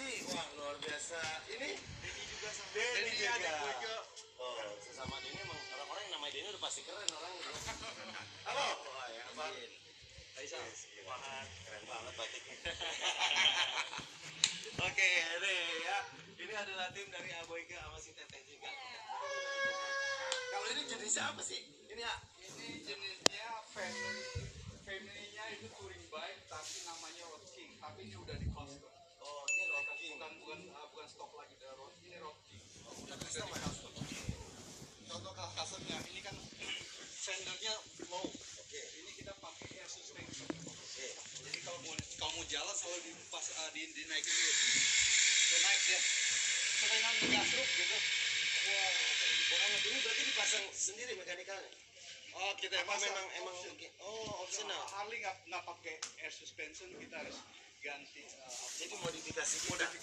Haji, wah luar biasa. Ini Denny juga sama. Denny ada juga. ke. Oh, sesama Denny emang orang-orang yang namanya Denny udah pasti keren orang gitu. halo. Wah, ya apa? Aisyah. Wah, keren banget batiknya. Oke, nih ya. Ini adalah tim dari Aboyke sama si Teteh juga. Kalau ini jenisnya apa sih? Ini ya. Ini jenisnya family. Family-nya itu touring bike tapi namanya Road King. Tapi ini udah di custom. Oh, ini Rock King. Bukan bukan ah, bukan stok lagi dari Road. Ini Road King. Udah custom ya? Contoh kalau customnya ini kan fendernya low. Oke. Ini kita pakai air suspension. Oke. Jadi kalau mau kalau mau jalan selalu di pas ah, di dinaikin dulu. Udah naik dia. Sekarang ngegasruk gitu. Wah, banget. Ini berarti dipasang sendiri mekanikalnya. Oh kita Apa pasang memang emang option. oh optional. Harley nggak nggak pakai air suspension kita harus ganti uh, Jadi modifikasi kita. modifikasi